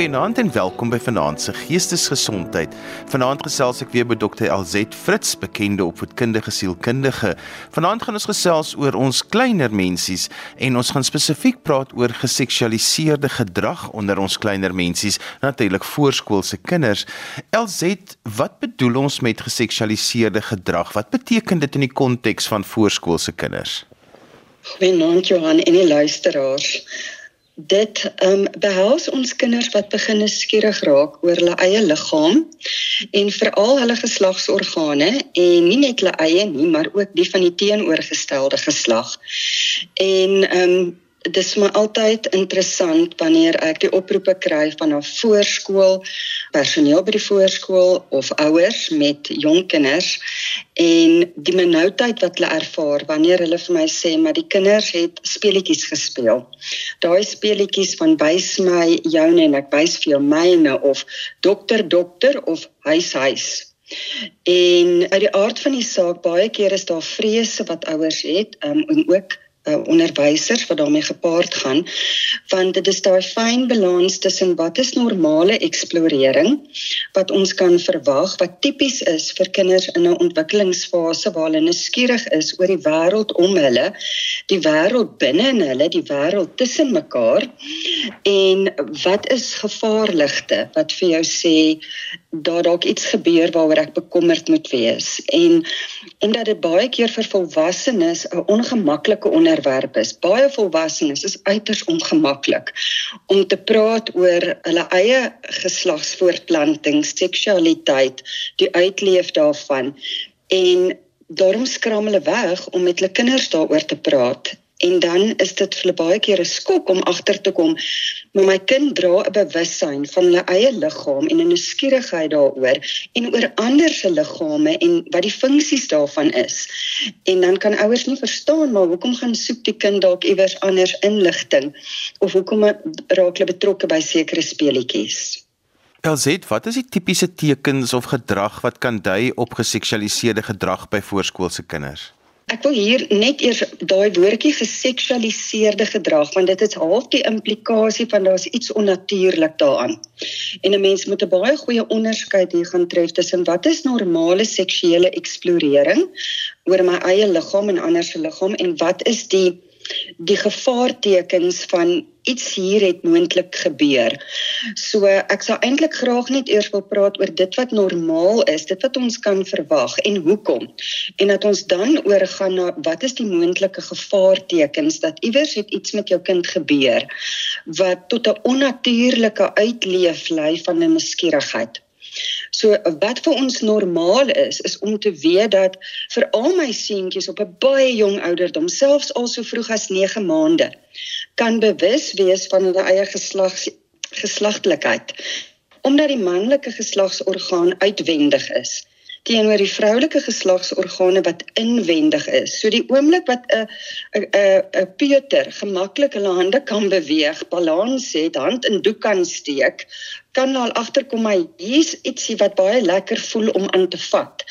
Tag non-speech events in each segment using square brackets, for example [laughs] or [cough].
Goeienaand en welkom by Vanaand se Geestesgesondheid. Vanaand gesels ek weer met Dr. Alzet Fritz, bekende opvoedkundige sielkundige. Vanaand gaan ons gesels oor ons kleiner mensies en ons gaan spesifiek praat oor geseksualiseerde gedrag onder ons kleiner mensies, natuurlik voorskoolse kinders. Alzet, wat bedoel ons met geseksualiseerde gedrag? Wat beteken dit in die konteks van voorskoolse kinders? Goeienaand Johan en die luisteraars dit ehm um, behels ons kinders wat begin skierig raak oor hulle eie liggaam en veral hulle geslagsorgane en nie net hulle eie nie maar ook die van die teenoorgestelde geslag. En ehm um, dit is my altyd interessant wanneer ek die oproepe kry van 'n voorskool, personeel by die voorskool of ouers met jong kinders en die benoudheid wat hulle ervaar wanneer hulle vir my sê maar die kinders het speletjies gespeel. Daai speletjies van wys my joune en ek wys vir jou myne of dokter dokter of huis huis. En uit die aard van die saak baie keer is daar vrese wat ouers het um, en ook uh, onderwysers wat daarmee gepaard gaan want dit is daai fyn balans tussen wat is normale eksplorering wat ons kan verwag wat tipies is vir kinders in 'n ontwikkelingsfase waar hulle nuuskierig is oor die wêreld om hulle die wêreld binne in hulle die wêreld tussen mekaar. En wat is gevaarligte wat vir jou sê daar dalk iets gebeur waaroor ek bekommerd moet wees? En en dat dit baie keer vir volwassenes 'n ongemaklike onder onderwerp is. Baie volwassenes is uiters ongemaklik om te praat oor hulle eie geslagsvoortplanting, seksualiteit, die uitleef daarvan en daarom skram hulle weg om met hulle kinders daaroor te praat En dan is dit vir baie keer 'n skok om agter te kom, maar my kind dra 'n bewussyn van hulle eie liggaam en 'n nuuskierigheid daaroor en oor ander se liggame en wat die funksies daarvan is. En dan kan ouers nie verstaan maar hoekom gaan soek die kind dalk iewers anders inligting of hoekom raak hulle betrokke by sekere speletjies. Elzet, wat is die tipiese tekens of gedrag wat kan dui op geseksualiseerde gedrag by voorskoolse kinders? Ek wil hier net eers daai woordjie geseksualiseerde gedrag want dit is half die implikasie van daar's iets onnatuurlik daaraan. En 'n mens moet 'n baie goeie onderskeid hier gaan tref tussen wat is normale seksuele eksplorering oor my eie liggaam en ander se liggaam en wat is die die gevaartekens van iets hier het moontlik gebeur. So ek sou eintlik graag net eers wil praat oor dit wat normaal is, dit wat ons kan verwag en hoekom. En dat ons dan oorgaan na wat is die moontlike gevaartekens dat iewers het iets met jou kind gebeur wat tot 'n onnatuurlike uitleef lei van 'n nuuskierigheid. So wat vir ons normaal is is om te weet dat vir al my seentjies op 'n baie jong ouderdom, selfs al so vroeg as 9 maande, kan bewus wees van hulle eie geslag geslagtelikheid omdat die manlike geslagsorgaan uitwendig is teenoor die vroulike geslagsorgane wat inwendig is. So die oomblik wat 'n 'n 'n peuter gemaklik hulle hande kan beweeg, balans het, hand in doek kan steek, kan al agterkom hy hier's ietsie wat baie lekker voel om aan te vat.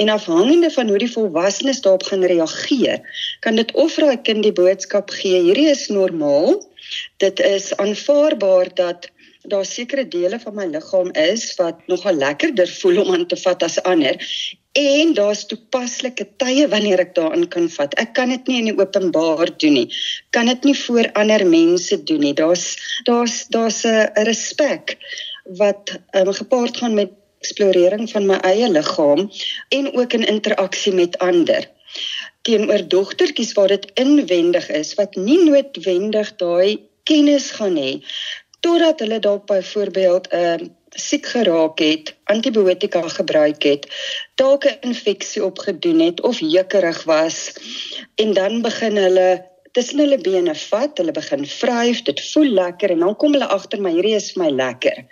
En afhangende van hoe die volwassenes daarop gaan reageer, kan dit of vir daai kind die boodskap gee hierdie is normaal. Dit is aanvaarbaar dat daar sekere dele van my liggaam is wat nogal lekkerder voel om aan te vat as ander en daar's toepaslike tye wanneer ek daaraan kan vat. Ek kan dit nie in die openbaar doen nie. Kan dit nie voor ander mense doen nie. Daar's daar's daar's 'n respek wat um, gepaard gaan met eksplorering van my eie liggaam en ook in interaksie met ander teenoor dogtertjies waar dit inwendig is wat nie noodwendig daai kennis gaan hê totdat hulle dalk byvoorbeeld 'n uh, siek geraak het, antibiotika gebruik het, dalk 'n infeksie opgedoen het of jeukerig was en dan begin hulle tussen hulle bene vat, hulle begin vryf, dit voel lekker en dan kom hulle agter my hierdie is vir my lekker.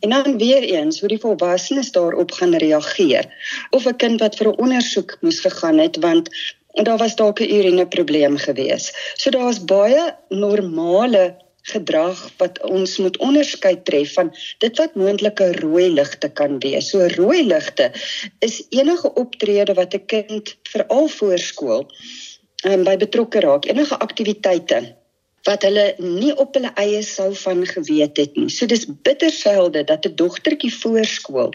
En dan weer eens hoe die volwassenes daarop gaan reageer. Of 'n kind wat vir 'n ondersoek moes gegaan het want en daar was dalk 'n urine probleem gewees. So daar's baie normale gedrag wat ons moet onderskei tref van dit wat moontlike rooi ligte kan wees. So rooi ligte is enige optrede wat 'n kind veral voorskool um, by betrokke raak, enige aktiwiteite wat hulle nie op hulle eie sou van geweet het nie. So dis bitterselde dat 'n dogtertjie voorskool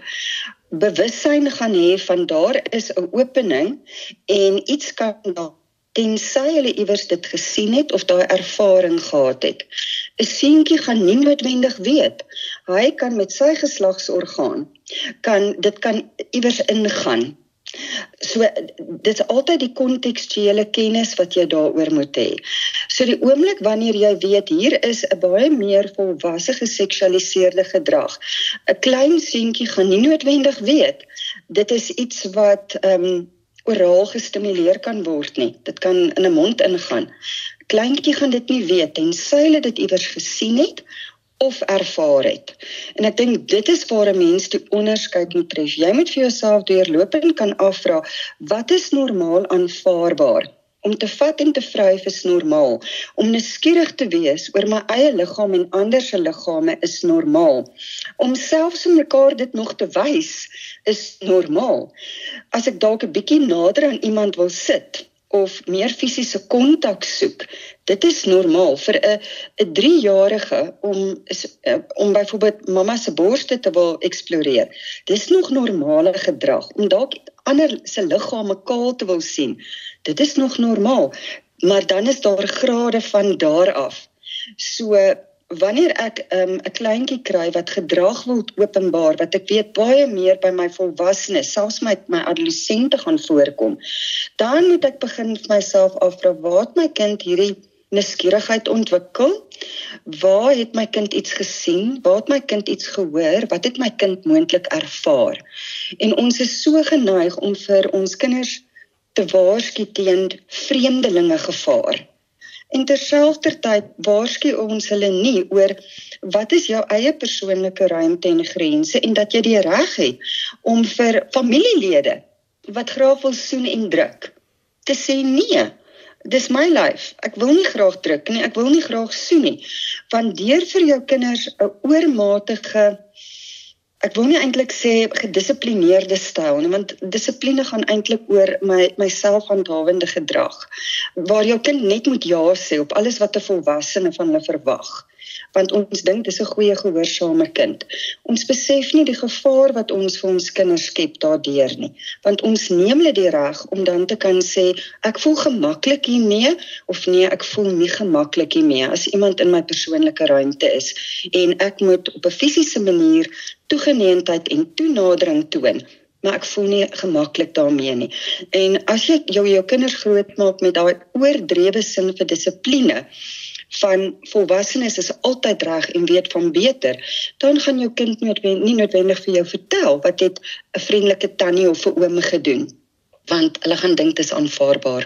bewussyn gaan hê van daar is 'n opening en iets kan daar tensy hulle iewers dit gesien het of daai ervaring gehad het. 'n Seentjie gaan nie noodwendig weet. Hy kan met sy geslagsorgaan kan dit kan iewers ingaan So dit's altyd die kontekstuele kennis wat jy daaroor moet hê. So die oomblik wanneer jy weet hier is 'n baie meer volwasse geseksualiseerde gedrag. 'n Klein seentjie gaan nie noodwendig weet dit is iets wat ehm um, oraal gestimuleer kan word nie. Dit kan in 'n mond ingaan. Kleintjie gaan dit nie weet en sy hulle dit iewers gesien het of ervaar het. En ek dink dit is waar 'n mens die onderskeid moet tref. Jy moet vir jouself deurlopend kan afvra wat is normaal aanvaarbaar? Om te vat en te vryf is normaal. Om nuuskierig te wees oor my eie liggaam en ander se liggame is normaal. Om selfs om mekaar dit nog te wys is normaal. As ek dalk 'n bietjie nader aan iemand wil sit, of meer fisiese kontak soek. Dit is normaal vir 'n 'n 3-jarige om eh, om byvoorbeeld mamma se borste te wil eksploreer. Dis nog normale gedrag om dalk ander se liggame kaal te wil sien. Dit is nog normaal. Maar dan is daar grade van daar af. So wanneer ek ehm, 'n um, kleintjie kry wat gedrag wil openbaar wat ek weet baie meer by my volwassenes selfs my my adolessente gaan voorkom dan moet ek begin vir myself afvra waar het my kind hierdie nuuskierigheid ontwikkel? Waar het my kind iets gesien? Waar het my kind iets gehoor? Wat het my kind moontlik ervaar? En ons is so geneig om vir ons kinders te waarsku teen vreemdelinge gevaar. En terselfdertyd waarsku ons hulle nie oor wat is jou eie persoonlike ruimte en grense en dat jy die reg het om vir familielede wat graag wil soen en druk te sê nee. Dis my life. Ek wil nie graag druk nie. Ek wil nie graag soen nie. Want deur vir jou kinders 'n oormatige ek wil nie eintlik sê gedissiplineerde styl nie want dissipline gaan eintlik oor my myself handhawende gedrag waar jou kind net moet ja sê op alles wat 'n volwassene van hulle verwag want ons dink dis 'n goeie gehoorsame kind. Ons besef nie die gevaar wat ons vir ons kinders skep daardeur nie, want ons neem hulle die reg om dan te kan sê ek voel gemaklik hiermee of nee, ek voel nie gemaklik hiermee as iemand in my persoonlike ruimte is en ek moet op 'n fisiese manier toegeneentheid en toenadering toon maar ek voel nie gemaklik daarmee nie. En as jy jou jou kinders grootmaak met daai oordrewe sin vir dissipline, van volwassenes is altyd reg en weet van beter, dan gaan jou kind noodwendig nie noodwendig vir jou vertel wat het 'n vriendelike tannie of 'n oom gedoen, want hulle gaan dink dit is aanvaarbaar.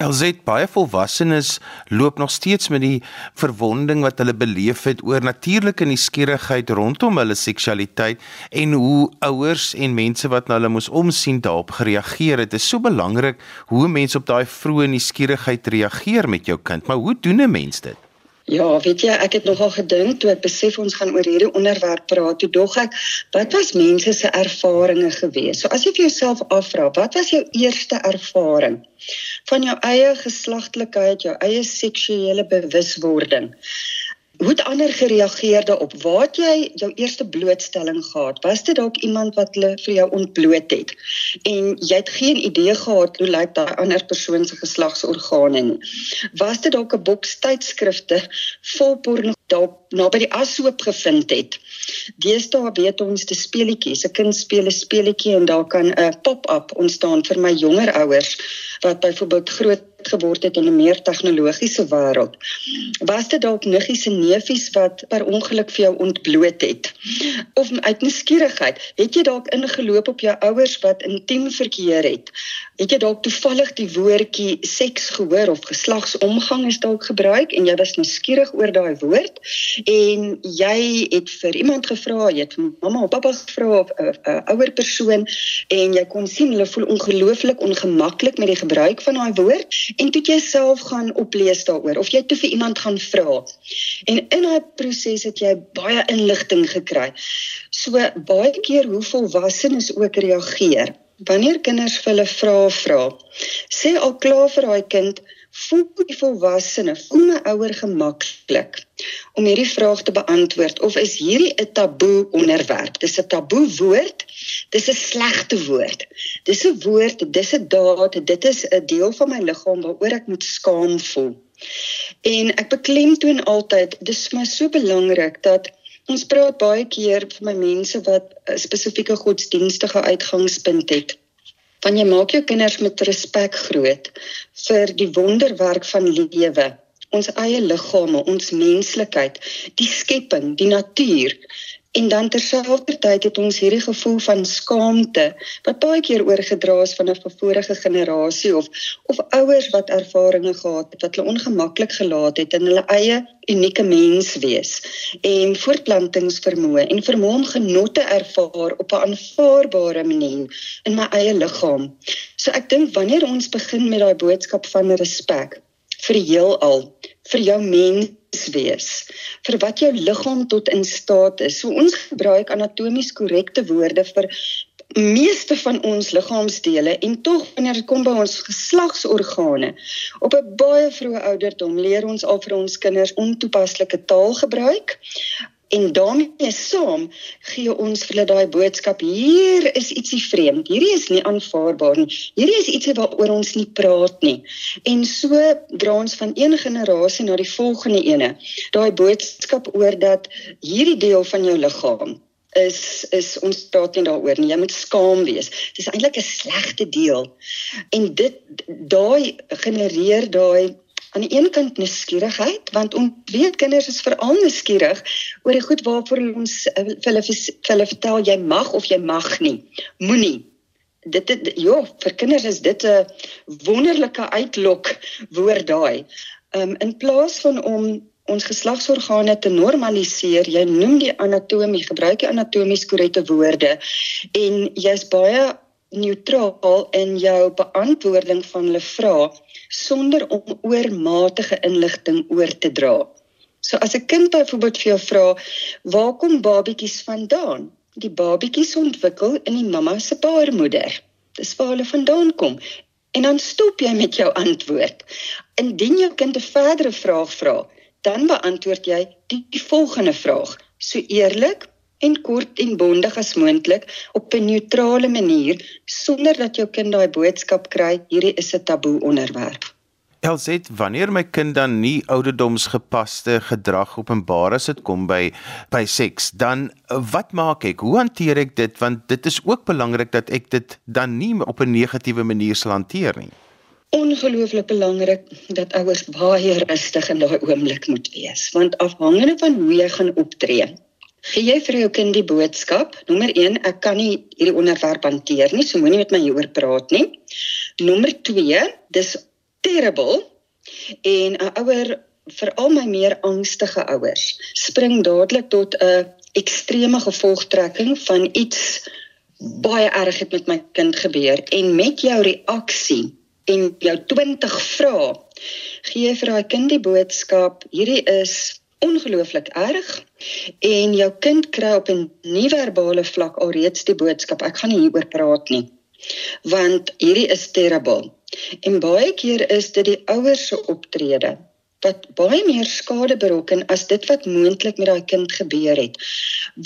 Elzet baie volwassenes loop nog steeds met die verwonding wat hulle beleef het oor natuurlike nuuskierigheid rondom hulle seksualiteit en hoe ouers en mense wat na hulle moes omsien daarop gereageer het. Dit is so belangrik hoe mense op daai vroeë nuuskierigheid reageer met jou kind, maar hoe doen 'n mens dit? Ja, weet jy, ek het nogal gedink toe ek besef ons gaan oor hierdie onderwerp praat, toe dog ek, wat was mense se ervarings gewees? So as jy vir jouself afvra, wat was jou eerste ervaring van jou eie geslagtelikheid, jou eie seksuele bewuswording? Hoe het ander gereageer daarop? Waar het jy jou eerste blootstelling gehad? Was dit dalk iemand wat hulle vir jou ontbloot het en jy het geen idee gehad hoe lyk daai ander persoon se geslagsorgane nie? Was dit dalk 'n boks tydskrifte vol porno dalk naby die asoop gevind het? Deesdae weet ons te speletjies, 'n kind speel 'n speletjie en daar kan 'n pop-up ontstaan vir my jonger ouers wat byvoorbeeld groot geword het in 'n meer tegnologiese wêreld. Was dit dalk niggies en neefies wat per ongeluk vir jou ontbloot het? Of uit nuuskierigheid, het jy dalk ingeloop op jou ouers wat intiem verkeer het? Het jy dalk toevallig die woordjie seks gehoor of geslagsomgang is dalk gebruik en jy was nuuskierig oor daai woord en jy het vir iemand gevra, jy het mamma of pappa gevra of 'n ouer persoon en jy kon sien hulle voel ongelooflik ongemaklik met die gebruik van daai woord en toe jy self gaan oplees daaroor of jy toe vir iemand gaan vra. En in daai proses het jy baie inligting gekry. So baie keer hoe volwassenes ook reageer wanneer kinders vir hulle vra vra. Sê al klaar vir daai kind voel die volwassene, voel my ouer gemaklik om hierdie vraag te beantwoord of is hierdie 'n taboe onderwerp? Dis 'n taboe woord. Dis 'n slegte woord. Dis 'n woord, dis 'n daad, dit is 'n deel van my liggaam waaroor ek moet skaam voel. En ek beklemtoon altyd, dis my so belangrik dat ons praat baie keer vir my mense wat 'n spesifieke godsdienstige uitgangspunt het want jy maak jou kinders met respek groot vir die wonderwerk van lewe ons eie liggame ons menslikheid die skepping die natuur En dan terselfdertyd het ons hierdie gevoel van skaamte wat baie keer oorgedra is van 'n vorige generasie of of ouers wat ervarings gehad het wat hulle ongemaklik gelaat het in hulle eie unieke mens wees en voortplantingsvermoë en vermoë om genot te ervaar op 'n aanvaarbare manier in my eie liggaam. So ek dink wanneer ons begin met daai boodskap van respek vir die heelal, vir jou mens wees vir wat jou liggaam tot in staat is. So ons gebruik anatomies korrekte woorde vir meeste van ons liggaamsdele en tog wanneer dit kom by ons geslagsorgane op 'n baie vroeë ouderdom leer ons al vir ons kinders ontoepaslike taal gebruik En daarmee saam gee ons vir hulle daai boodskap: hier is ietsie vreemd. Hierdie is nie aanvaarbaar nie. Hierdie is ietsie waaroor ons nie praat nie. En so dra ons van een generasie na die volgende ene daai boodskap oor dat hierdie deel van jou liggaam is is ons praat nie daaroor nie. Jy moet skaam wees. Dis eintlik 'n slegte deel. En dit daai genereer daai aan die een kant nuuskierigheid want ons weet kinders is veral nuuskierig oor die goed waarvoor ons uh, vir hulle vir hulle vertel jy mag of jy mag nie. Moenie. Dit dit ja vir kinders is dit 'n wonderlike uitlok woord daai. Um, in plaas van om ons geslagsorgane te normaliseer jy noem die anatomie gebruik jy anatomies korrekte woorde en jy's baie neutraal in jou beantwoording van hulle vrae sonder om oormatige inligting oor te dra. So as 'n kind byvoorbeeld vir jou vra, "Waar kom babatjies vandaan?" Die babatjies ontwikkel in die mamma se baarmoeder. Dis waar hulle vandaan kom. En dan stop jy met jou antwoord. Indien jou kind 'n verdere vraag vra, dan beantwoord jy die, die volgende vraag, so eerlik en kort en bondig as moontlik op 'n neutrale manier sonder dat jou kind daai boodskap kry hierdie is 'n taboe onderwerp. Elset, wanneer my kind dan nie ouderdomsgepaste gedrag openbaar as dit kom by by seks, dan wat maak ek? Hoe hanteer ek dit want dit is ook belangrik dat ek dit dan nie op 'n negatiewe manier sal hanteer nie. Ongelooflik belangrik dat ouers baie rustig in daai oomblik moet wees, want afhangende van hoe jy gaan optree, Gee jy vir jou kind die boodskap? Nommer 1, ek kan nie hierdie onderwerp hanteer nie, so moenie met my hieroor praat nie. Nommer 2, dis terrible. En 'n ouer, veral my meer angstige ouers, spring dadelik tot 'n ekstreme gevolgtrekking van iets baie erg het met my kind gebeur en met jou reaksie en jou 20 vrae gee vir daai kind die boodskap hierdie is ongelooflik erg en jou kind kry op 'n nie-verbale vlak alreeds die boodskap ek gaan nie hieroor praat nie want hierdie is terrible. En baie keer is dit die ouers se optrede wat baie meer skade berokken as dit wat moontlik met daai kind gebeur het.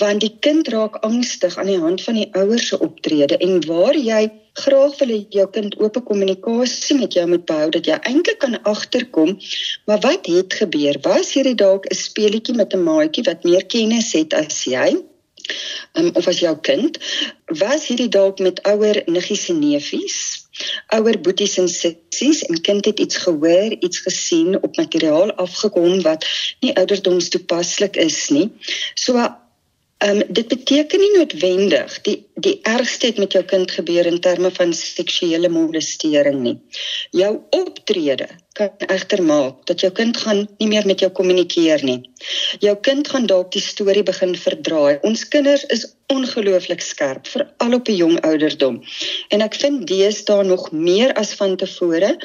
Want die kind raak angstig aan die hand van die ouers se optrede en waar jy graag wil hê jou kind oop kommunikasie met jou moet behou dat jy eintlik kan agterkom, maar wat het gebeur? Was hierdie dalk 'n speletjie met 'n maatjie wat meer kennis het as jy? Um, of as jou kind was hierdie dalk met ouer niggies en neefies ouer boeties en sissies en kind het iets gehoor, iets gesien op materiaal afgekom wat nie ouderdomstoepaslik is nie. So ehm um, dit beteken nie noodwendig die die ergste het met jou kind gebeur in terme van seksuele molestering nie. Jou optrede kan egter maak dat jou kind gaan nie meer met jou kommunikeer nie. Jou kind gaan dalk die storie begin verdraai. Ons kinders is ongelooflik skerp veral op 'n jong ouderdom. En ek vind deesdae nog meer as van tevore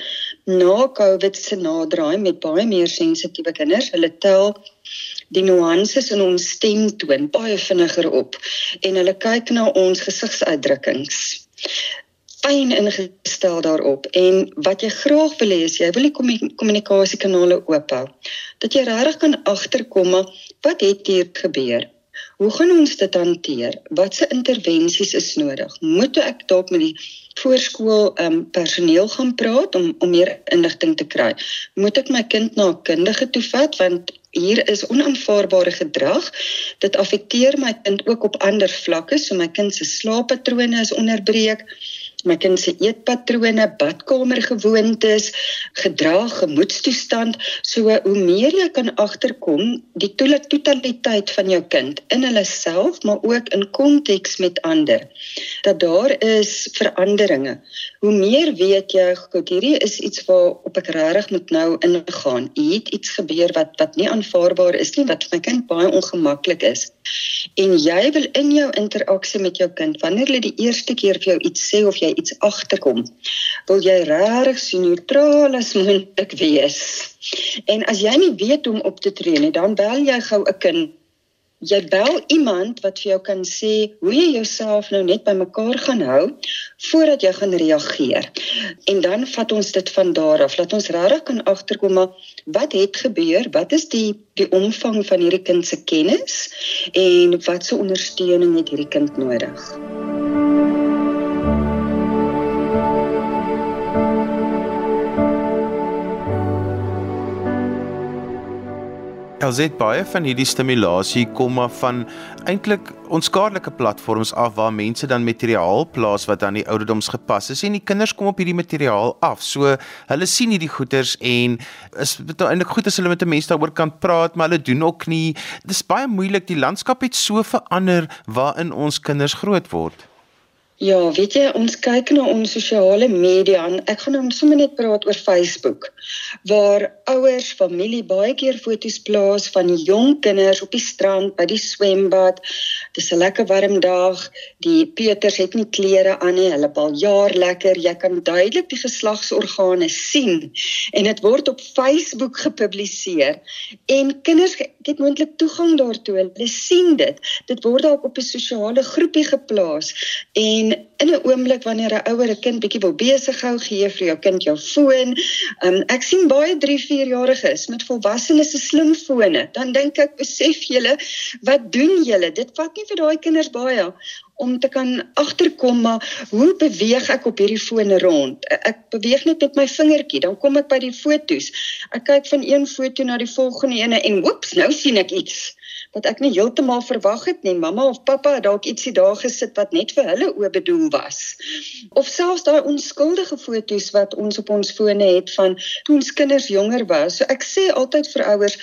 na COVID se naderdraai met baie meer sensitiewe kinders. Hulle tel die nuances in ons stemtoon baie vinniger op en hulle kyk na ons gesigsuitdrukkings pyn ingestel daarop en wat jy graag wil hê is jy wil die kommunikasiekanale oop hou. Dat jy regtig kan agterkom wat het hier gebeur? Hoe gaan ons dit hanteer? Watse intervensies is nodig? Moet ek dalk met die voorskool um, personeel gaan praat om om meer inligting te kry? Moet ek my kind na 'n kundige toe vat want hier is onaanvaarbare gedrag. Dit affekteer my kind ook op ander vlakke, so my kind se slaappatrone is onderbreek my kind se eetpatrone, badkamergewoontes, gedrag, gemoedstoestand, so hoe meer jy kan agterkom die totaliteit van jou kind in hulle self, maar ook in konteks met ander, dat daar is veranderinge. Hoe meer weet jy, goed, hierdie is iets waar op ek regtig moet nou ingaan. Het iets gebeur wat wat nie aanvaarbaar is nie, wat vir my kind baie ongemaklik is. En jy wil in jou interaksie met jou kind, wanneer hulle die eerste keer vir jou iets sê of jy iets agterkom. Wil jy regtig so neutraal as moontlik wees? En as jy nie weet hoe om op te tree nie, dan bel jy gou 'n kind jy bel iemand wat vir jou kan sê hoe jy jouself nou net bymekaar gaan hou voordat jy gaan reageer. En dan vat ons dit van daar af. Laat ons regtig kan agterkom wat het gebeur? Wat is die die omvang van hierdie kind se kennis en watse ondersteuning het hierdie kind nodig? Elzet baie van hierdie stimulasie kom maar van eintlik onskaarlike platforms af waar mense dan materiaal plaas wat aan die ouderdoms gepas is en die kinders kom op hierdie materiaal af. So hulle sien hierdie goeters en is dit eintlik goed as hulle met 'n mens daaroor kan praat, maar hulle doen ook nie. Dis baie moeilik. Die landskap het so verander waarin ons kinders groot word. Ja, weet jy, ons kyk na ons sosiale media en ek gaan nou sommer net praat oor Facebook waar ouers, familie baie keer foto's plaas van jong kinders op die strand by die swembad. Dis 'n lekker warm dag. Die Peters het nie klere aan nie. Hulle bal jaar lekker. Jy kan duidelik die geslagsorgane sien en dit word op Facebook gepubliseer. En kinders het moontlik toegang daartoe. Hulle sien dit. Dit word dalk op 'n sosiale groepie geplaas en in 'n oomblik wanneer 'n ouer 'n kind bietjie wil besig hou, gee vir jou kind jou foon. Um, ek sien baie 3, 4 jariges met volwassenes se slimfone. Dan dink ek, besef julle, wat doen julle? Dit vat nie vir daai kinders baie om te kan agterkom maar hoe beweeg ek op hierdie foon rond? Ek beweeg net met my vingertjie, dan kom ek by die fotos. Ek kyk van een foto na die volgende ene en oeps, nou sien ek iets wat ek nie heeltemal verwag het nie. Mamma of pappa het dalk ietsie daar gesit wat net vir hulle oë bedoel was. Of selfs daai onskuldige foto's wat ons op ons fone het van toe ons kinders jonger was. So ek sê altyd vir ouers,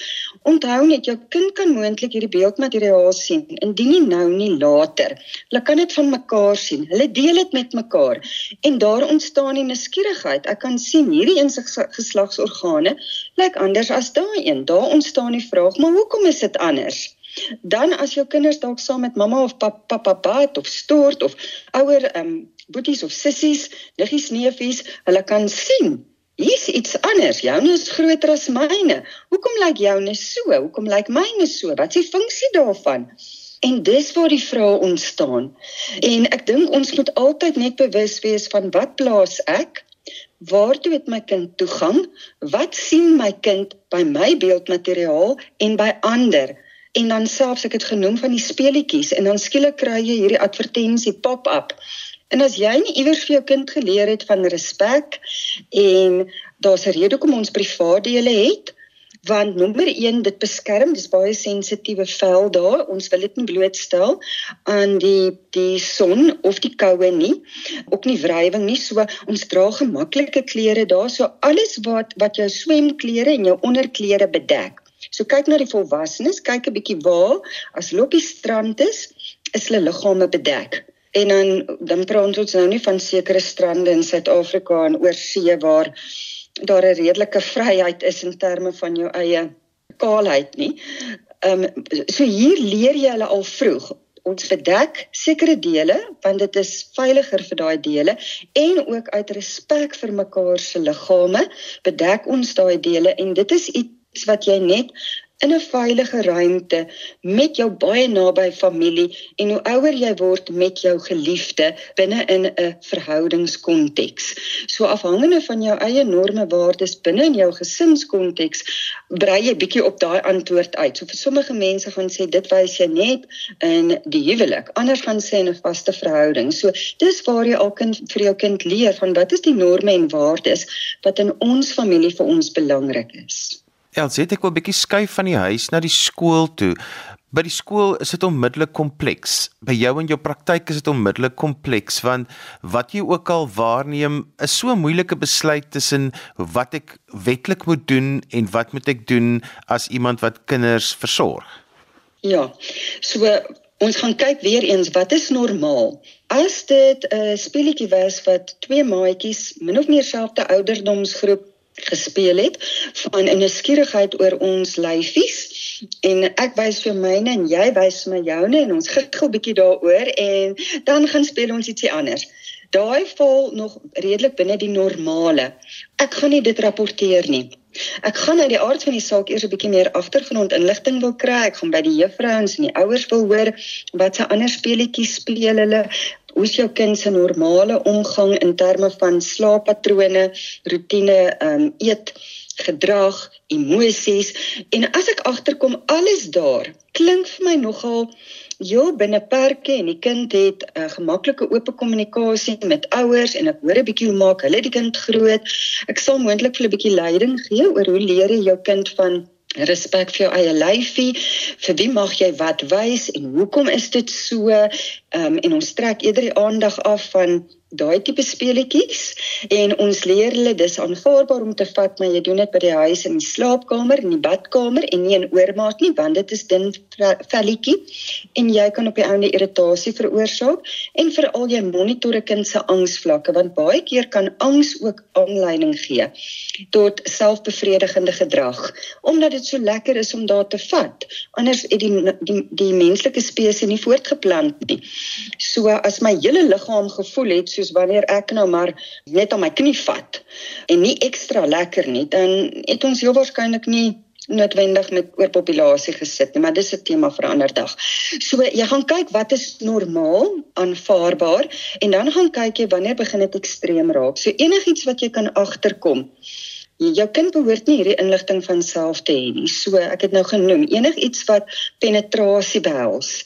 onthou net jou kind kan moontlik hierdie beeldmateriaal sien indien nie nou nie later. Hulle kan dit van mekaar sien. Hulle deel dit met mekaar en daar ontstaan die nuuskierigheid. Ek kan sien hierdie een se geslagsorgane lyk anders as daai een. Daar ontstaan die vraag, maar hoekom is dit anders? Dan as jou kinders dalk saam met mamma of pappa bad of stort of ouer ehm um, boeties of sissies, niggies, neefies, hulle kan sien hier's iets anders. Joune is groter as myne. Hoekom lyk joune so? Hoekom lyk myne so? Wat is die funksie daarvan? En dis waar die vrae ontstaan. En ek dink ons moet altyd net bewus wees van wat plaas ek? Waartoe het my kind toegang? Wat sien my kind by my beeldmateriaal en by ander? En dan selfs ek het genoem van die speletjies en dan skielik kry jy hierdie advertensie pop-up. En as jy nie iewers vir jou kind geleer het van respek en daar's 'n rede hoekom ons privaatdele het, want nommer 1 dit beskerm dis baie sensitiewe vel daar ons wil dit nie blootstel aan die die son of die koue nie ook nie wrywing nie so ons dra gemaklike klere daar so alles wat wat jou swemklere en jou onderklere bedek So kyk na die volwassenes, kyk 'n bietjie waar as hulle op die strand is, is hulle liggame bedek. En dan dan praat ons nou nie van sekere strande in Suid-Afrika en oorsee waar daar 'n redelike vryheid is in terme van jou eie kaalheid nie. Ehm um, so hier leer jy hulle al vroeg ons bedek sekere dele want dit is veiliger vir daai dele en ook uit respek vir mekaar se liggame bedek ons daai dele en dit is iets wat jy net in 'n veilige ruimte met jou baie naby familie en hoe ouer jy word met jou geliefde binne in 'n verhoudingskonteks. So afhangende van jou eie norme waardes binne in jou gesinskonteks, brei jy bietjie op daai antwoord uit. So vir sommige mense gaan sê dit wys jy net in die huwelik. Ander gaan sê in 'n vaste verhouding. So dis waar jy al kind vir jou kind leer van wat is die norme en waardes wat in ons familie vir ons belangrik is. Els, het ek wil 'n bietjie skuif van die huis na die skool toe. By die skool is dit onmiddellik kompleks. By jou en jou praktyk is dit onmiddellik kompleks want wat jy ook al waarneem is so 'n moeilike besluit tussen wat ek wetlik moet doen en wat moet ek doen as iemand wat kinders versorg. Ja. So ons gaan kyk weer eens wat is normaal. As dit 'n speletjie was wat twee maatjies min of meer selfde ouderdomsgroep gespeel het van 'n nuuskierigheid oor ons lyfies en ek wys vir myne en jy wys vir my joune en ons 'n bietjie daaroor en dan gaan speel ons ietsie anders. Daai val nog redelik binne die normale. Ek gaan nie dit rapporteer nie. Ek gaan uit die aard van die saak eers 'n bietjie meer agtergrond inligting wil kry. Ek gaan by die juffrouens en die ouers wil hoor wat se ander speletjies speel hulle hoe is jou kind se normale omgang in terme van slaappatrone, rotine, ehm um, eet, gedrag, emosies en as ek agterkom alles daar klink vir my nogal heel binne perke en die kind het 'n uh, gemaklike oop kommunikasie met ouers en ek hoor 'n bietjie hoe maak hulle die kind groot. Ek sal moontlik vir 'n bietjie leiding gee oor hoe leer jy jou kind van respek vir jou eie lyfie, vir wie mag jy wat wys en hoekom is dit so? Ehm um, en ons trek eerder die aandag af van daai tipe speletjies en ons leer hulle dis aanvaarbaar om te vat maar jy doen dit by die huis in die slaapkamer en die badkamer en nie in oormaat nie want dit is dun velletjie en jy kan op die einde irritasie veroorsaak en veral jy monitor 'n kind se angsvlakke want baie keer kan angs ook aanleiding gee tot selfbevredigende gedrag. Omdat dit so lekker is om daar te vat anders het die die, die menslike spesies nie voortgeplant nie. So as my hele liggaam gevoel het soos wanneer ek nou maar net aan my knie vat en nie ekstra lekker nie, dan het ons heel waarskynlik nie noodwendig met oorpopulasie gesit nie, maar dis 'n tema vir 'n ander dag. So jy gaan kyk wat is normaal, aanvaarbaar en dan gaan kyk jy wanneer begin dit ekstreem raak. So enigiets wat jy kan agterkom. Jou kind behoort nie hierdie inligting van self te hê nie. So ek het nou genoem enigiets wat penetrasie behels.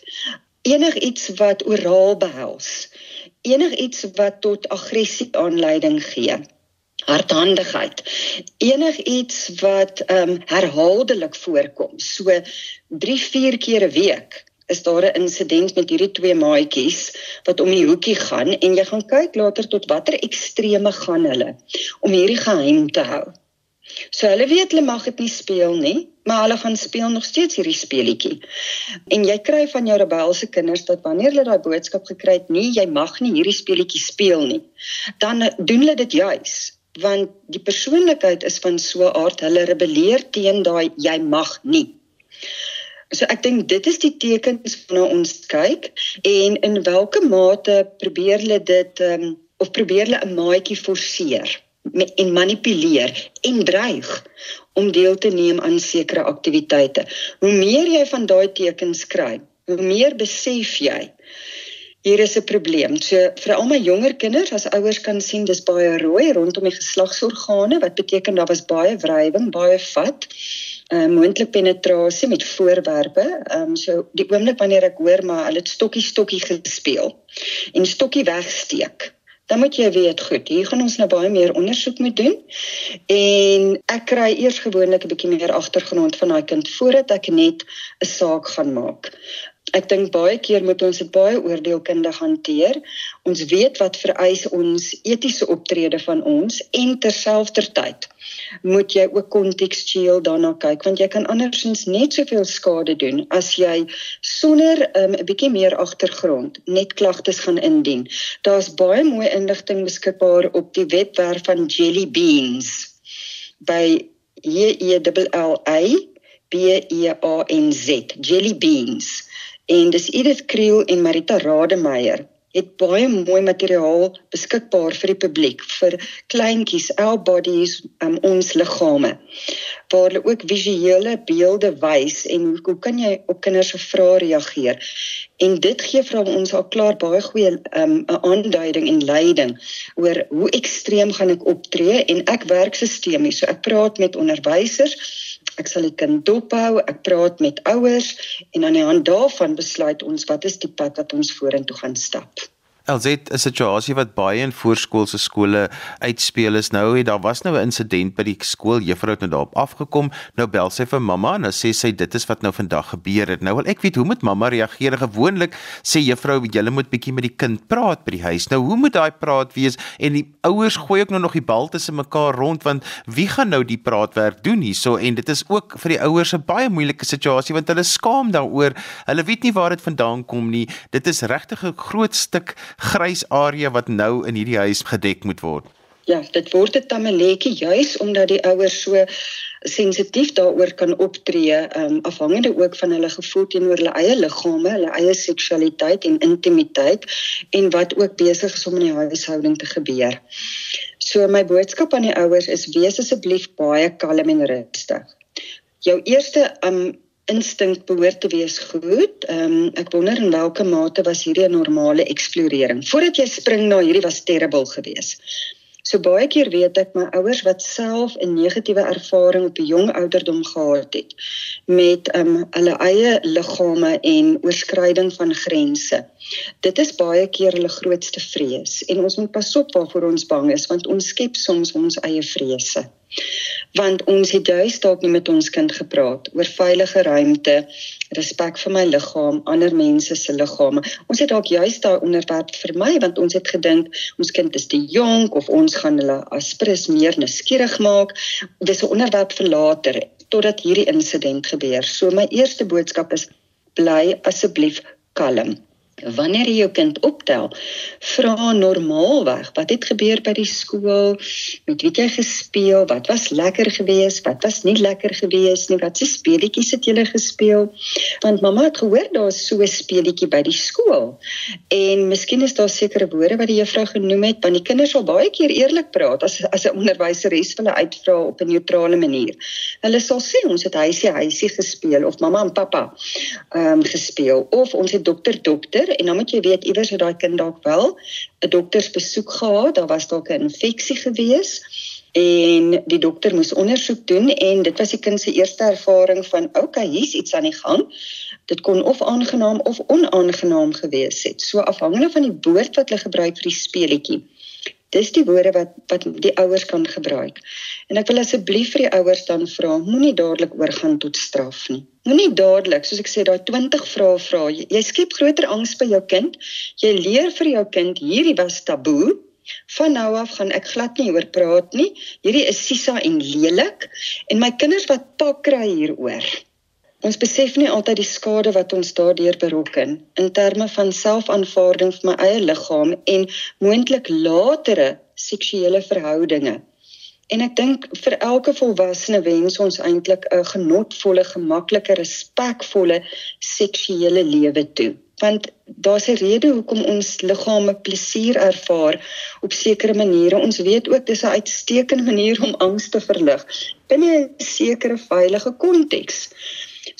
Enigiets wat oraal behels enigiets wat tot aggressie aanleiding gee. Hardhandigheid. Enigiets wat ehm um, herhaaldelik voorkom. So 3 4 keer 'n week is daar 'n insident met hierdie twee maatjies wat om die hoekie gaan en jy gaan kyk later tot watter extreme gaan hulle om hierdie geheim te hou So hulle weet hulle mag dit nie speel nie, maar hulle gaan speel nog steeds hierdie speletjie. En jy kry van jou rebelse kinders dat wanneer hulle daai boodskap gekry het, nee, jy mag nie hierdie speletjie speel nie, dan doen hulle dit juis want die persoonlikheid is van so 'n aard hulle rebelleer teen daai jy mag nie. So ek dink dit is die tekens waarna ons kyk en in watter mate probeer hulle dit um, of probeer hulle 'n maatjie forceer en manipuleer en dreig om deel te neem aan sekere aktiwiteite. Hoe meer jy van daai tekens kry, hoe meer besef jy hier is 'n probleem. So vir al my jonger kinders as ouers kan sien dis baie rooi rondom die geslagsorgane wat beteken daar was baie wrywing, baie vat. Uh, moontlik penetrasie met voorwerpe. Ehm um, so die oomblik wanneer ek hoor maar hulle het stokkie stokkie gespeel en stokkie wegsteek dan moet jy weet goed, hier gaan ons nou baie meer ondersoek moet doen. En ek kry eers gewoonlik 'n bietjie meer agtergrond van daai kind voordat ek net 'n saak gaan maak. Ek dink baie keer moet ons dit baie oordeelkundig hanteer. Ons weet wat vereis ons etiese optrede van ons en terselfdertyd moet jy ook kontekstueel daarna kyk want jy kan andersins net soveel skade doen as jy sonder um, 'n um, bietjie meer agtergrond net klagtes gaan indien. Daar's baie mooi inligting beskikbaar op die webwerf van Jelly Beans by J E L L A B E A N Z Jelly Beans en dis Edith Kriel en Marita Rademeier het baie mooi materiaal beskikbaar vir die publiek vir kleintjies, our bodies, um, ons liggame. Waar hulle ook visuele beelde wys en hoe, hoe kan jy op kinders se vrae reageer? En dit gee vir ons al klaar baie goeie 'n um, aanduiding en leiding oor hoe ekstreem gaan ek optree en ek werk sistemies. So ek praat met onderwysers Ek sal die kind dophou, ek praat met ouers en aan die hand daarvan besluit ons wat is die pad wat ons vorentoe gaan stap. LZ 'n situasie wat baie in voorskoolse skole uitspeel is nou het daar was nou 'n insident by die skool juffrou het nou daarop afgekom nou bel sy vir mamma en nou sê sy dit is wat nou vandag gebeur het. Nou wil ek weet hoe moet mamma reageer? Gewoonlik sê juffrou jy moet bietjie met die kind praat by die huis. Nou hoe moet daai praat wees? En die ouers gooi ook nou nog die bal tussen mekaar rond want wie gaan nou die praatwerk doen hierso? En dit is ook vir die ouers 'n baie moeilike situasie want hulle skaam daaroor. Hulle weet nie waar dit vandaan kom nie. Dit is regtig 'n groot stuk grys area wat nou in hierdie huis gedek moet word? Ja, dit word 'n tamaletjie juis omdat die ouers so sensitief daaroor kan optree, um, afhangende ook van hulle gevoel teenoor hulle eie liggame, hulle eie seksualiteit en intimiteit en wat ook besig is om in die huishouding te gebeur. So my boodskap aan die ouers is wees asseblief baie kalm en rustig. Jou eerste um, instink behoort te wees goed. Ehm um, ek wonder in watter mate was hierdie 'n normale eksplorering. Voordat jy spring na hierdie was terrible geweest. So baie keer weet ek my ouers wat self 'n negatiewe ervaring op 'n jong ouderdom gehad het met ehm um, hulle eie liggame en oorskryding van grense. Dit is baie keer hulle grootste vrees en ons moet pas op waarvoor ons bang is want ons skep soms ons eie vrese want ons het juis dalk nie met ons kind gepraat oor veilige ruimte, respek vir my liggaam, ander mense se liggame. Ons het dalk juis daai onderwerp vermy want ons het gedink ons kind is te jonk of ons gaan hulle aspres meer nuuskierig maak. Dis 'n onderwerp vir later totdat hierdie insident gebeur. So my eerste boodskap is bly asseblief kalm. Wanneer jy jou kind optel, vra normaalweg, wat het gebeur by die skool? Met wie het jy gespeel? Wat was lekker geweest? Wat was nie lekker geweest nie? Wat se speletjies het julle gespeel? Want mamma het gehoor daar's so 'n speletjie by die skool. En miskien is daar sekere woorde wat die juffrou genoem het, want die kinders sal baie keer eerlik praat as as 'n onderwyseres hulle uitvra op 'n neutrale manier. Hulle sal sê ons het huisie huisie gespeel of mamma en pappa ehm um, gespeel of ons het dokter dokter en dan moet jy weet iewers het daai kind dalk wel 'n doktersbesoek gehad, daar was dalk 'n infeksie gewees en die dokter moes ondersoek doen en dit was die kind se eerste ervaring van okay, hier's iets aan die gang. Dit kon of aangenaam of onaangenaam gewees het. So afhangende van die woord wat hulle gebruik vir die speletjie. Dis die woorde wat wat die ouers kan gebruik. En ek wil asseblief vir die ouers dan vra, moenie dadelik oorgaan tot straf nie. Moenie dadelik, soos ek sê, daai 20 vrae vra. Jy, jy skep groter angs by jou kind. Jy leer vir jou kind hierdie was taboe. Van nou af gaan ek glad nie oor praat nie. Hierdie is sisa en lelik en my kinders wat pak kry hieroor. Ons besef nie altyd die skade wat ons daardeur berokken in terme van selfaanvaarding van my eie liggaam en moontlik latere seksuele verhoudinge. En ek dink vir elke volwassene wens ons eintlik 'n genotvolle, gemaklike, respekvolle seksuele lewe toe. Want daar's 'n rede hoekom ons liggame plesier ervaar op sekere maniere. Ons weet ook dis 'n uitstekende manier om angs te verlig binne 'n sekere veilige konteks.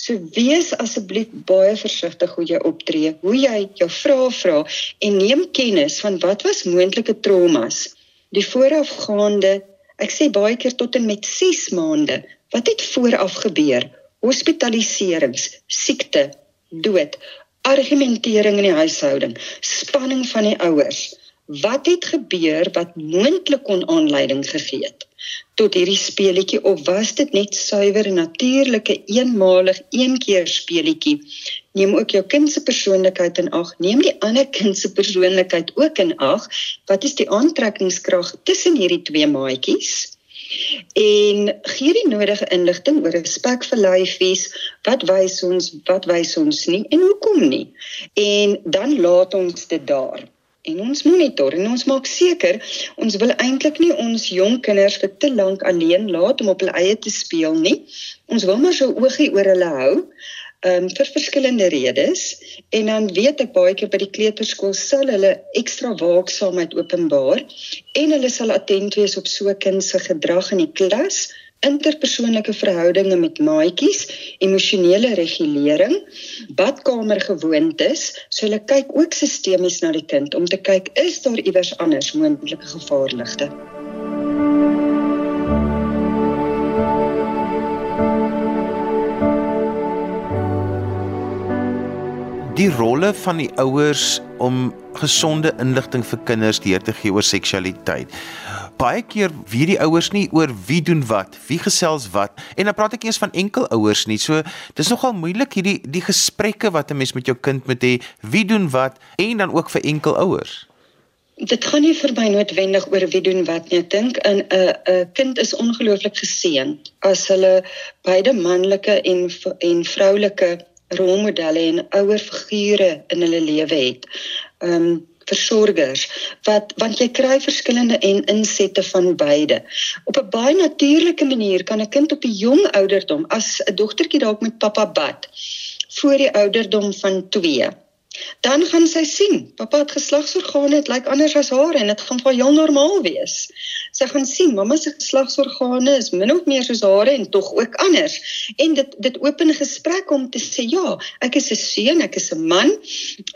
So wees asseblief baie versigtig hoe jy optree, hoe jy jou vrae vra en neem kennis van wat was moontlike traumas. Die voorafgaande, ek sê baie keer tot en met 6 maande, wat het vooraf gebeur? Hospitaliserings, siekte, dood, argumentering in die huishouding, spanning van die ouers. Wat het gebeur wat moontlik kon aanleiding gegee het? Tot hierdie speletjie of was dit net suiwer natuurlike eenmalig een keer speletjie? Neem ook jou kind se persoonlikheid in ag. Neem die ander kind se persoonlikheid ook in ag. Wat is die aantrekkingskrag tussen hierdie twee maatjies? En gee die nodige inligting oor respek vir lyfies, wat wys ons, wat wys ons nie en hoekom nie. En dan laat ons dit daar en ons monitor en ons maak seker ons wil eintlik nie ons jong kinders vir te lank alleen laat om op hulle eie te speel nie. Ons wil maar so oogie oor hulle hou. um, vir verskillende redes en dan weet ek baie keer by die kleuterskool sal hulle ekstra waaksaamheid openbaar en hulle sal attent wees op so kind se gedrag in die klas interpersoonlike verhoudinge met maatjies, emosionele regulering, badkamergewoontes, so hulle kyk ook sistemies na die kind om te kyk is daar iewers anders moontlike gevaarligte. Die rolle van die ouers om gesonde inligting vir kinders deur te gee oor seksualiteit baie keer weet die ouers nie oor wie doen wat, wie gesels wat en dan praat ek eers van enkel ouers nie. So dis nogal moeilik hierdie die gesprekke wat 'n mens met jou kind moet hê, wie doen wat en dan ook vir enkel ouers. Dit gaan nie verby noodwendig oor wie doen wat nie. Ek dink 'n 'n 'n kind is ongelooflik geseënd as hulle beide manlike en en vroulike rolmodelle en ouer figure in hulle lewe het. Ehm um, versorgers wat want jy kry verskillende en insette van beide. Op 'n baie natuurlike manier kan 'n kind op 'n jong ouderdom as 'n dogtertjie dalk met pappa bad voor die ouderdom van 2 dan gaan sy sien pappa het geslagsorgane dit lyk anders as haar en dit gaan vir heel normaal wees sy gaan sien mamma se geslagsorgane is min of meer soos haar en tog ook anders. En dit dit open gesprek om te sê ja ek is 'n seun ek is 'n man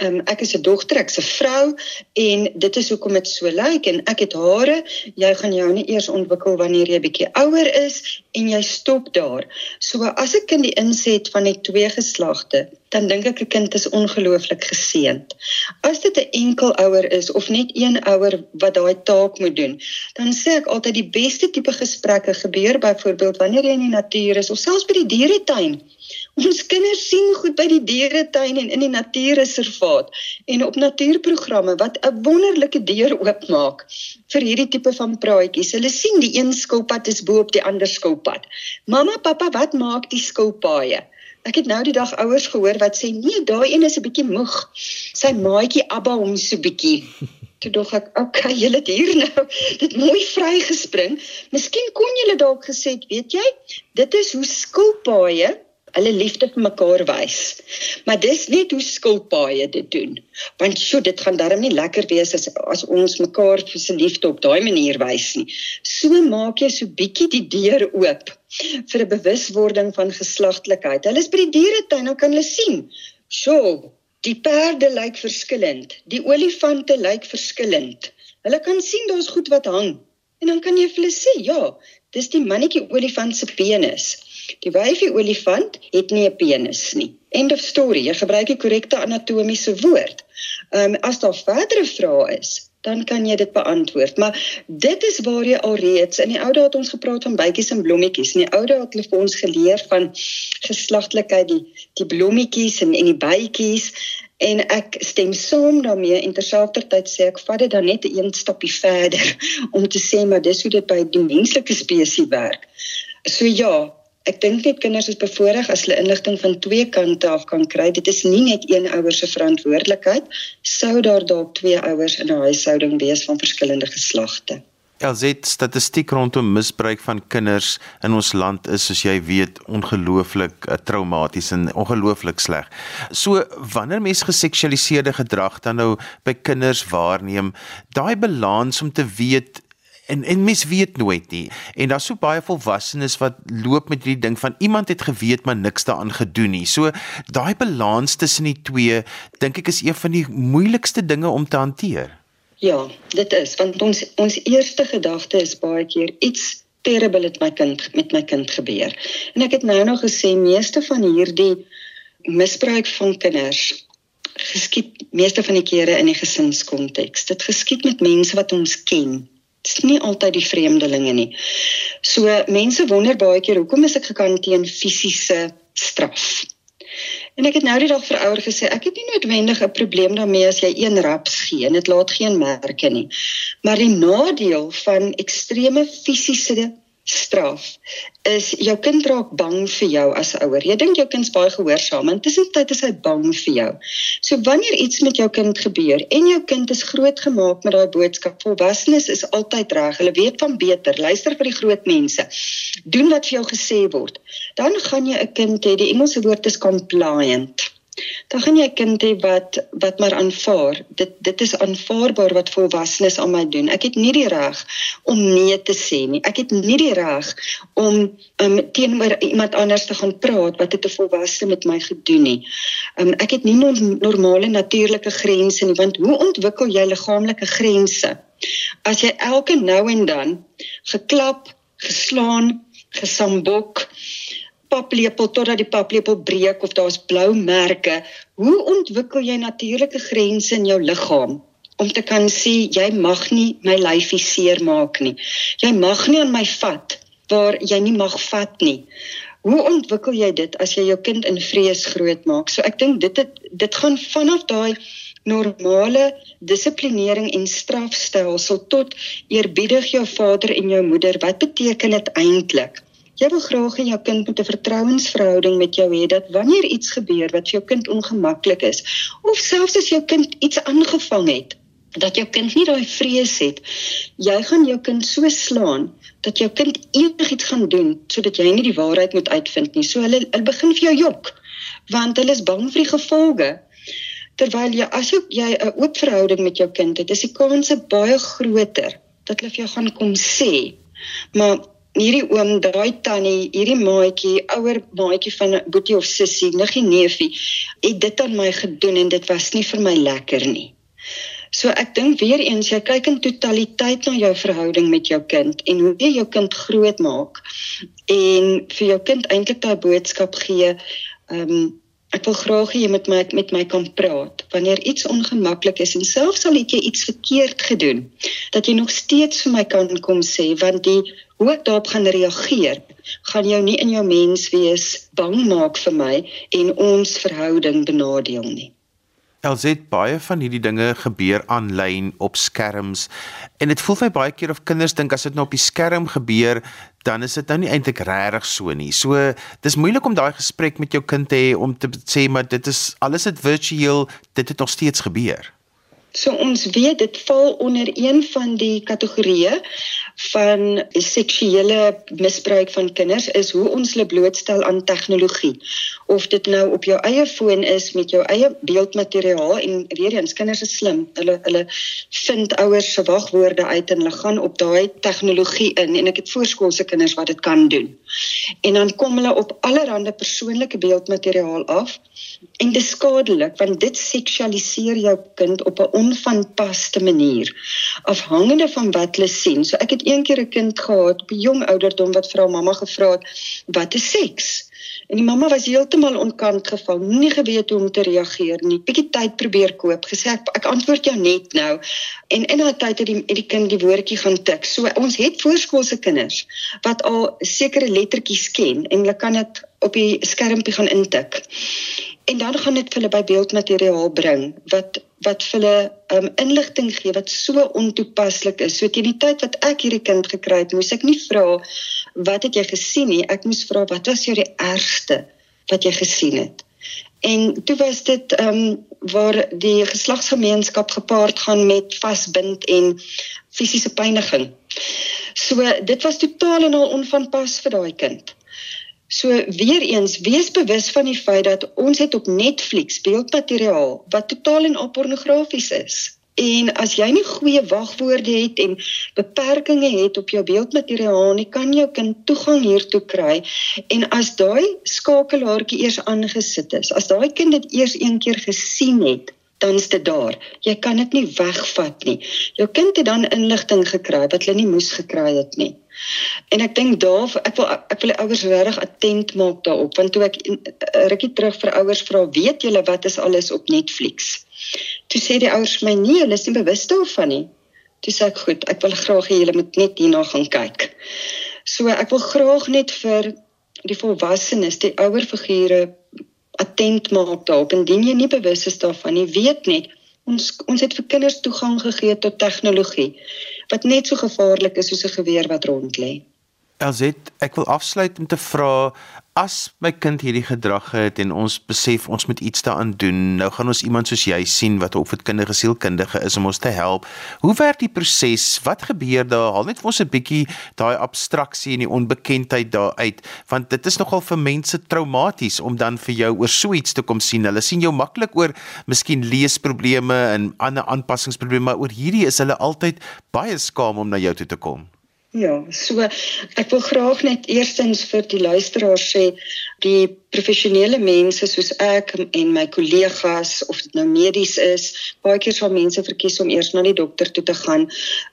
um, ek is 'n dogter ek's 'n vrou en dit is hoekom dit so lyk en ek het hare. Jy gaan jou nie eers ontwikkel wanneer jy bietjie ouer is en jy stop daar. So as 'n kind die inset van die twee geslagte dan dink ek 'n kind is ongelooflik geseënd. As dit 'n enkel ouer is of net een ouer wat daai taak moet doen, dan sê ek altyd die beste tipe gesprekke gebeur byvoorbeeld wanneer jy in die natuur is of selfs by die dieretuin. Ons kinders sien goed by die dieretuin en in die natuurreservaat en op natuurprogramme wat 'n wonderlike deur oopmaak vir hierdie tipe van praatjies. Hulle sien die een skilpad is bo op die ander skilpad. Mamma, pappa, wat maak die skilpaaie? Ek het nou die dag ouers gehoor wat sê nee, daai een is 'n bietjie moeg. Sy maatjie Abba hom so bietjie. Toe dog ek, okay, [laughs] julle het hier nou dit mooi vrygespring. Miskien kon julle dalk gesê weet jy, dit is hoe skilpaaie hulle liefde vir mekaar wys. Maar dis net hoe skilpaaie dit doen. Want sjo, dit gaan darm nie lekker wees as as ons mekaar vir se liefde op daai manier wys nie. So maak jy so bietjie die deur oop vir 'n bewuswording van geslagtelikheid. Hulle is by die dieretuin, dan kan hulle sien. Sjo, die perde lyk verskillend, die olifante lyk verskillend. Hulle kan sien daar's goed wat hang. En dan kan jy vir hulle sê, ja, dis die mannetjie olifant se penis. Die wyfie olifant het nie 'n penis nie. End of story. Jy gebruik die korrekte anatomiese woord. Ehm um, as daar verdere vrae is, dan kan jy dit beantwoord. Maar dit is waar jy alreeds in die ou dae het ons gepraat van bytjies en blommetjies. In die ou dae het hulle vir ons geleer van geslagtelikheid, die die blommetjies en en die bytjies en ek stem saam daarmee en terselfdertyd sê ek vat dit dan net 'n stapie verder [laughs] om te sê maar dis hoe dit by die menslike spesies werk. So ja, ek dink net kinders is bevoordeel as hulle inligting van twee kante af kan kry. Dit is nie net een ouer se verantwoordelikheid sou daar dalk twee ouers in 'n huishouding wees van verskillende geslagte. Elzet statistiek rondom misbruik van kinders in ons land is soos jy weet ongelooflik uh, traumaties en ongelooflik sleg. So wanneer mense geseksualiseerde gedrag dan nou by kinders waarneem, daai balans om te weet en en mens weet nooit nie. En daar's so baie volwassenes wat loop met hierdie ding van iemand het geweet maar niks daaraan gedoen nie. So daai balans tussen die twee dink ek is een van die moeilikste dinge om te hanteer. Ja, dit is want ons ons eerste gedagte is baie keer iets terrible het my kind met my kind gebeur. En ek het nou nog gesê meeste van hierdie misbruik van kinders geskied meeste van die kere in die gesinskonteks. Dit geskied met mense wat ons ken nie altyd die vreemdelinge nie. So mense wonder baie keer hoekom is ek gekant teen fisiese straf? En ek het nou die dag vir ouer gesê ek het nie noodwendig 'n probleem daarmee as jy een raps gee en dit laat geen merke nie. Maar die nadeel van ekstreme fisiese straf is jou kind raak bang vir jou as ouer. Jy dink jou kind's baie gehoorsaam, maar tussentyd is hy bang vir jou. So wanneer iets met jou kind gebeur en jou kind is grootgemaak met daai boodskap, volwassenes is altyd reg. Hulle weet van beter. Luister vir die groot mense. Doen wat vir jou gesê word. Dan gaan jy 'n kind hê. Die Engelse woord is compliant dan gaan jy kind hê wat wat maar aanvaar. Dit dit is aanvaarbaar wat volwassenes aan my doen. Ek het nie die reg om nee te sê nie. Ek het nie die reg om um, teenoor iemand anders te gaan praat wat het 'n volwasse met my gedoen nie. Um, ek het nie normale natuurlike grense nie want hoe ontwikkel jy liggaamlike grense? As jy elke nou en dan geklap, geslaan, gesambok paplepel totdat die paplepel breek of daar's blou merke. Hoe ontwikkel jy natuurlike grense in jou liggaam om te kan sê jy mag nie my lyfie seermaak nie. Jy mag nie aan my vat waar jy nie mag vat nie. Hoe ontwikkel jy dit as jy jou kind in vrees grootmaak? So ek dink dit het, dit gaan vanaf daai normale dissiplinering en strafstelsel tot eerbiedig jou vader en jou moeder. Wat beteken dit eintlik? Jy wil graag hê jou kind moet 'n vertrouensverhouding met jou hê dat wanneer iets gebeur wat vir jou kind ongemaklik is of selfs as jou kind iets aangevang het, dat jou kind nie daai vrees het jy gaan jou kind so slaan dat jou kind enigiets gaan doen sodat jy nie die waarheid moet uitvind nie. So hulle hulle begin vir jou jok want hulle is bang vir die gevolge. Terwyl jy as jy 'n oop verhouding met jou kind het, is die kanse baie groter dat hulle vir jou gaan kom sê. Maar hierdie oom, daai tannie, hierdie maatjie, ouer maatjie van boetie of sussie, niggie neefie, het dit aan my gedoen en dit was nie vir my lekker nie. So ek dink weer eens jy kyk in totaliteit na jou verhouding met jou kind en hoe jy jou kind grootmaak en vir jou kind eintlik daai boodskap gee, ehm um, ek wil graag hê jy moet my met my kan praat wanneer iets ongemaklik is en selfs al het jy iets verkeerd gedoen dat jy nog steeds vir my kan kom sê want die hoe ek daarop gaan reageer gaan jou nie in jou mens wees bang maak vir my en ons verhouding benadeel nie Elsit baie van hierdie dinge gebeur aanlyn op skerms en dit voel vir my baie keer of kinders dink as dit nou op die skerm gebeur dan is dit nou nie eintlik regtig so nie. So dis moeilik om daai gesprek met jou kind te hê om te sê maar dit is alles dit virtueel, dit het nog steeds gebeur. So ons weet dit val onder een van die kategorieë van seksuele misbruik van kinders is hoe ons hulle blootstel aan tegnologie. Of dit nou op jou eie foon is met jou eie beeldmateriaal en weer eens kinders is slim. Hulle hulle vind ouers se wagwoorde uit en hulle gaan op daai tegnologie in en ek het voorskoolse kinders wat dit kan doen. En dan kom hulle op allerlei persoonlike beeldmateriaal af en dit skadelik want dit seksualiseer jou kind op 'n onvanpaste manier afhangende van wat hulle sien. So ek het eendag 'n kind gehad op 'n jong ouderdom wat vir haar mamma gevra het wat is seks? En die mamma was heeltemal onkant gevang, nie geweet hoe om te reageer nie. Bietjie tyd probeer koop, gesê ek, ek antwoord jou net nou. En in daai tyd het die het die kind die woordjie gaan tik. So ons het voorskoolse kinders wat al sekere lettertjies ken en hulle kan dit op die skermpie gaan intik en dan gaan dit vir hulle by beeldmateriaal bring wat wat vir hulle um, inligting gee wat so ontoepaslik is. So teen die tyd wat ek hierdie kind gekry het, moes ek nie vra wat het jy gesien nie. Ek moes vra wat was jou die ergste wat jy gesien het. En toe was dit ehm um, waar die geslagsgemeenskap gepaard gaan met vasbind en fisiese pyniging. So dit was totaal en al onvanpas vir daai kind. So weer eens, wees bewus van die feit dat ons het op Netflix beeldmateriaal wat totaal en al pornografies is. En as jy nie goeie wagwoorde het en beperkings het op jou beeldmateriaal nie, kan jou kind toegang hiertoe kry. En as daai skakelaartjie eers aangesit is, as daai kind dit eers een keer gesien het, dan is dit daar. Jy kan dit nie wegvat nie. Jou kind het dan inligting gekry wat hulle nie moes gekry het nie. En ek dink daar ek wil ek wil ouers regtig attent maak daarop want toe ek rukkie terug vir ouers vra, weet julle wat is alles op Netflix? Toe sê die ouers my nee, hulle is nie bewus daarvan nie. Toe sê ek goed, ek wil graag hê julle moet net hierna gaan kyk. So ek wil graag net vir die volwassenes, die ouer figure attent maak daarop indien jy nie bewus is daarvan nie, weet net ons ons het vir kinders toegang gegee tot tegnologie wat net so gevaarlik is soos 'n geweer wat rond lê. Elzet, ek wil afsluit om te vra as my kind hierdie gedrag het en ons besef ons moet iets daaraan doen, nou gaan ons iemand soos jy sien wat 'n opvoedkundige sielkundige is om ons te help. Hoe werk die proses? Wat gebeur daar? Haal net vir ons 'n bietjie daai abstraksie en die onbekendheid daar uit, want dit is nogal vir mense traumaties om dan vir jou oor so iets te kom sien. Hulle sien jou maklik oor miskien leesprobleme en ander aanpassingsprobleme, maar oor hierdie is hulle altyd baie skaam om na jou toe te kom. Ja, so ek wil graag net eerstens vir die luisteraars sê die professionele mense soos ek en my kollegas of dit nou medies is, baie keer sal mense verkies om eers na die dokter toe te gaan,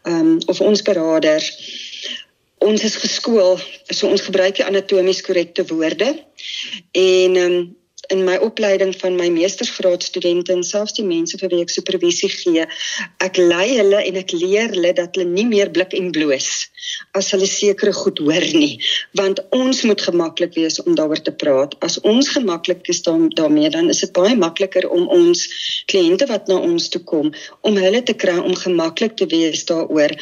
ehm um, of ons beraders. Ons is geskool, so ons gebruik die anatomies korrekte woorde. En ehm um, in my opleiding van my meestersgraadstudente en selfs die mense vir wie ek supervisie gee, ek lei hulle en ek leer hulle dat hulle nie meer blik en bloos as hulle sekere goed hoor nie, want ons moet gemaklik wees om daaroor te praat. As ons gemaklik is daarmee, dan is dit baie makliker om ons kliënte wat na ons toe kom, om hulle te kry om gemaklik te wees daaroor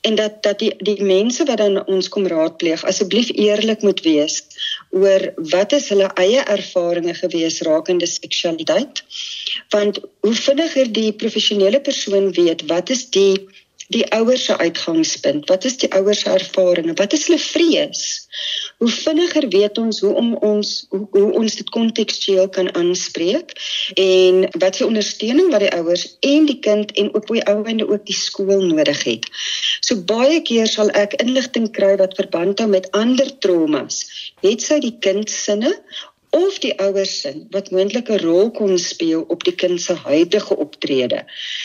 en dat dat die die mense wat dan ons kom raadpleeg asseblief eerlik moet wees oor wat is hulle eie ervarings gewees rakende seksualiteit? Want hoe vinniger die professionele persoon weet wat is die die ouers se uitgangspunt? Wat is die ouers se ervarings? Wat is hulle vrees? Hoe vinniger weet ons hoe om ons hoe, hoe ons dit kontekstueel kan aanspreek en wat se ondersteuning wat die ouers en die kind en ook by ouende ook die skool nodig het. So baie keer sal ek inligting kry wat verband hou met ander traumas. Het sy die kind sinne of die ouers sin wat moontlik 'n rol kon speel op die kind se huidige optrede.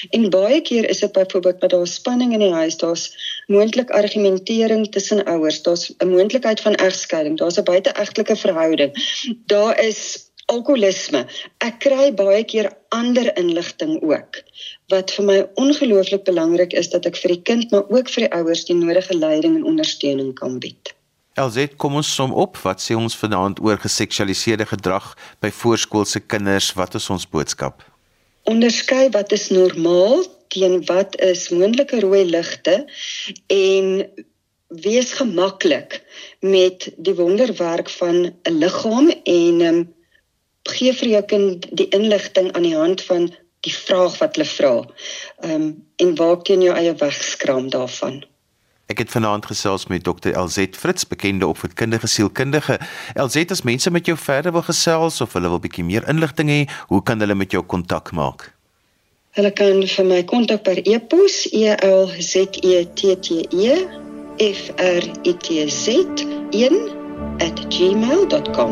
En baie keer is dit byvoorbeeld dat daar spanning in die huis, daar's moontlik argumentering tussen ouers, daar's 'n moontlikheid van egskeiding, daar's 'n buiteegtelike verhouding. Daar is alkoholisme. Ek kry baie keer ander inligting ook wat vir my ongelooflik belangrik is dat ek vir die kind maar ook vir die ouers die nodige leiding en ondersteuning kan bied. LZ, kom ons som op. Wat sê ons vanaand oor geseksualiseerde gedrag by voorskoolse kinders? Wat is ons boodskap? Onderskei wat is normaal teen wat is moontlike rooi ligte en wees gemaklik met die wonderwerk van 'n liggaam en um, gee vir jou kind die inligting aan die hand van die vraag wat hulle vra. Ehm um, en waak teen jou eie wegskram daarvan. Ek het vanaand gesels met Dr. LZ Fritz, bekende opvoedkundige sielkundige. LZ, as mense met jou verder wil gesels of hulle wil bietjie meer inligting hê, hoe kan hulle met jou kontak maak? Hulle kan vir my kontak per e-pos e l z e t t e f r i t z 1@gmail.com.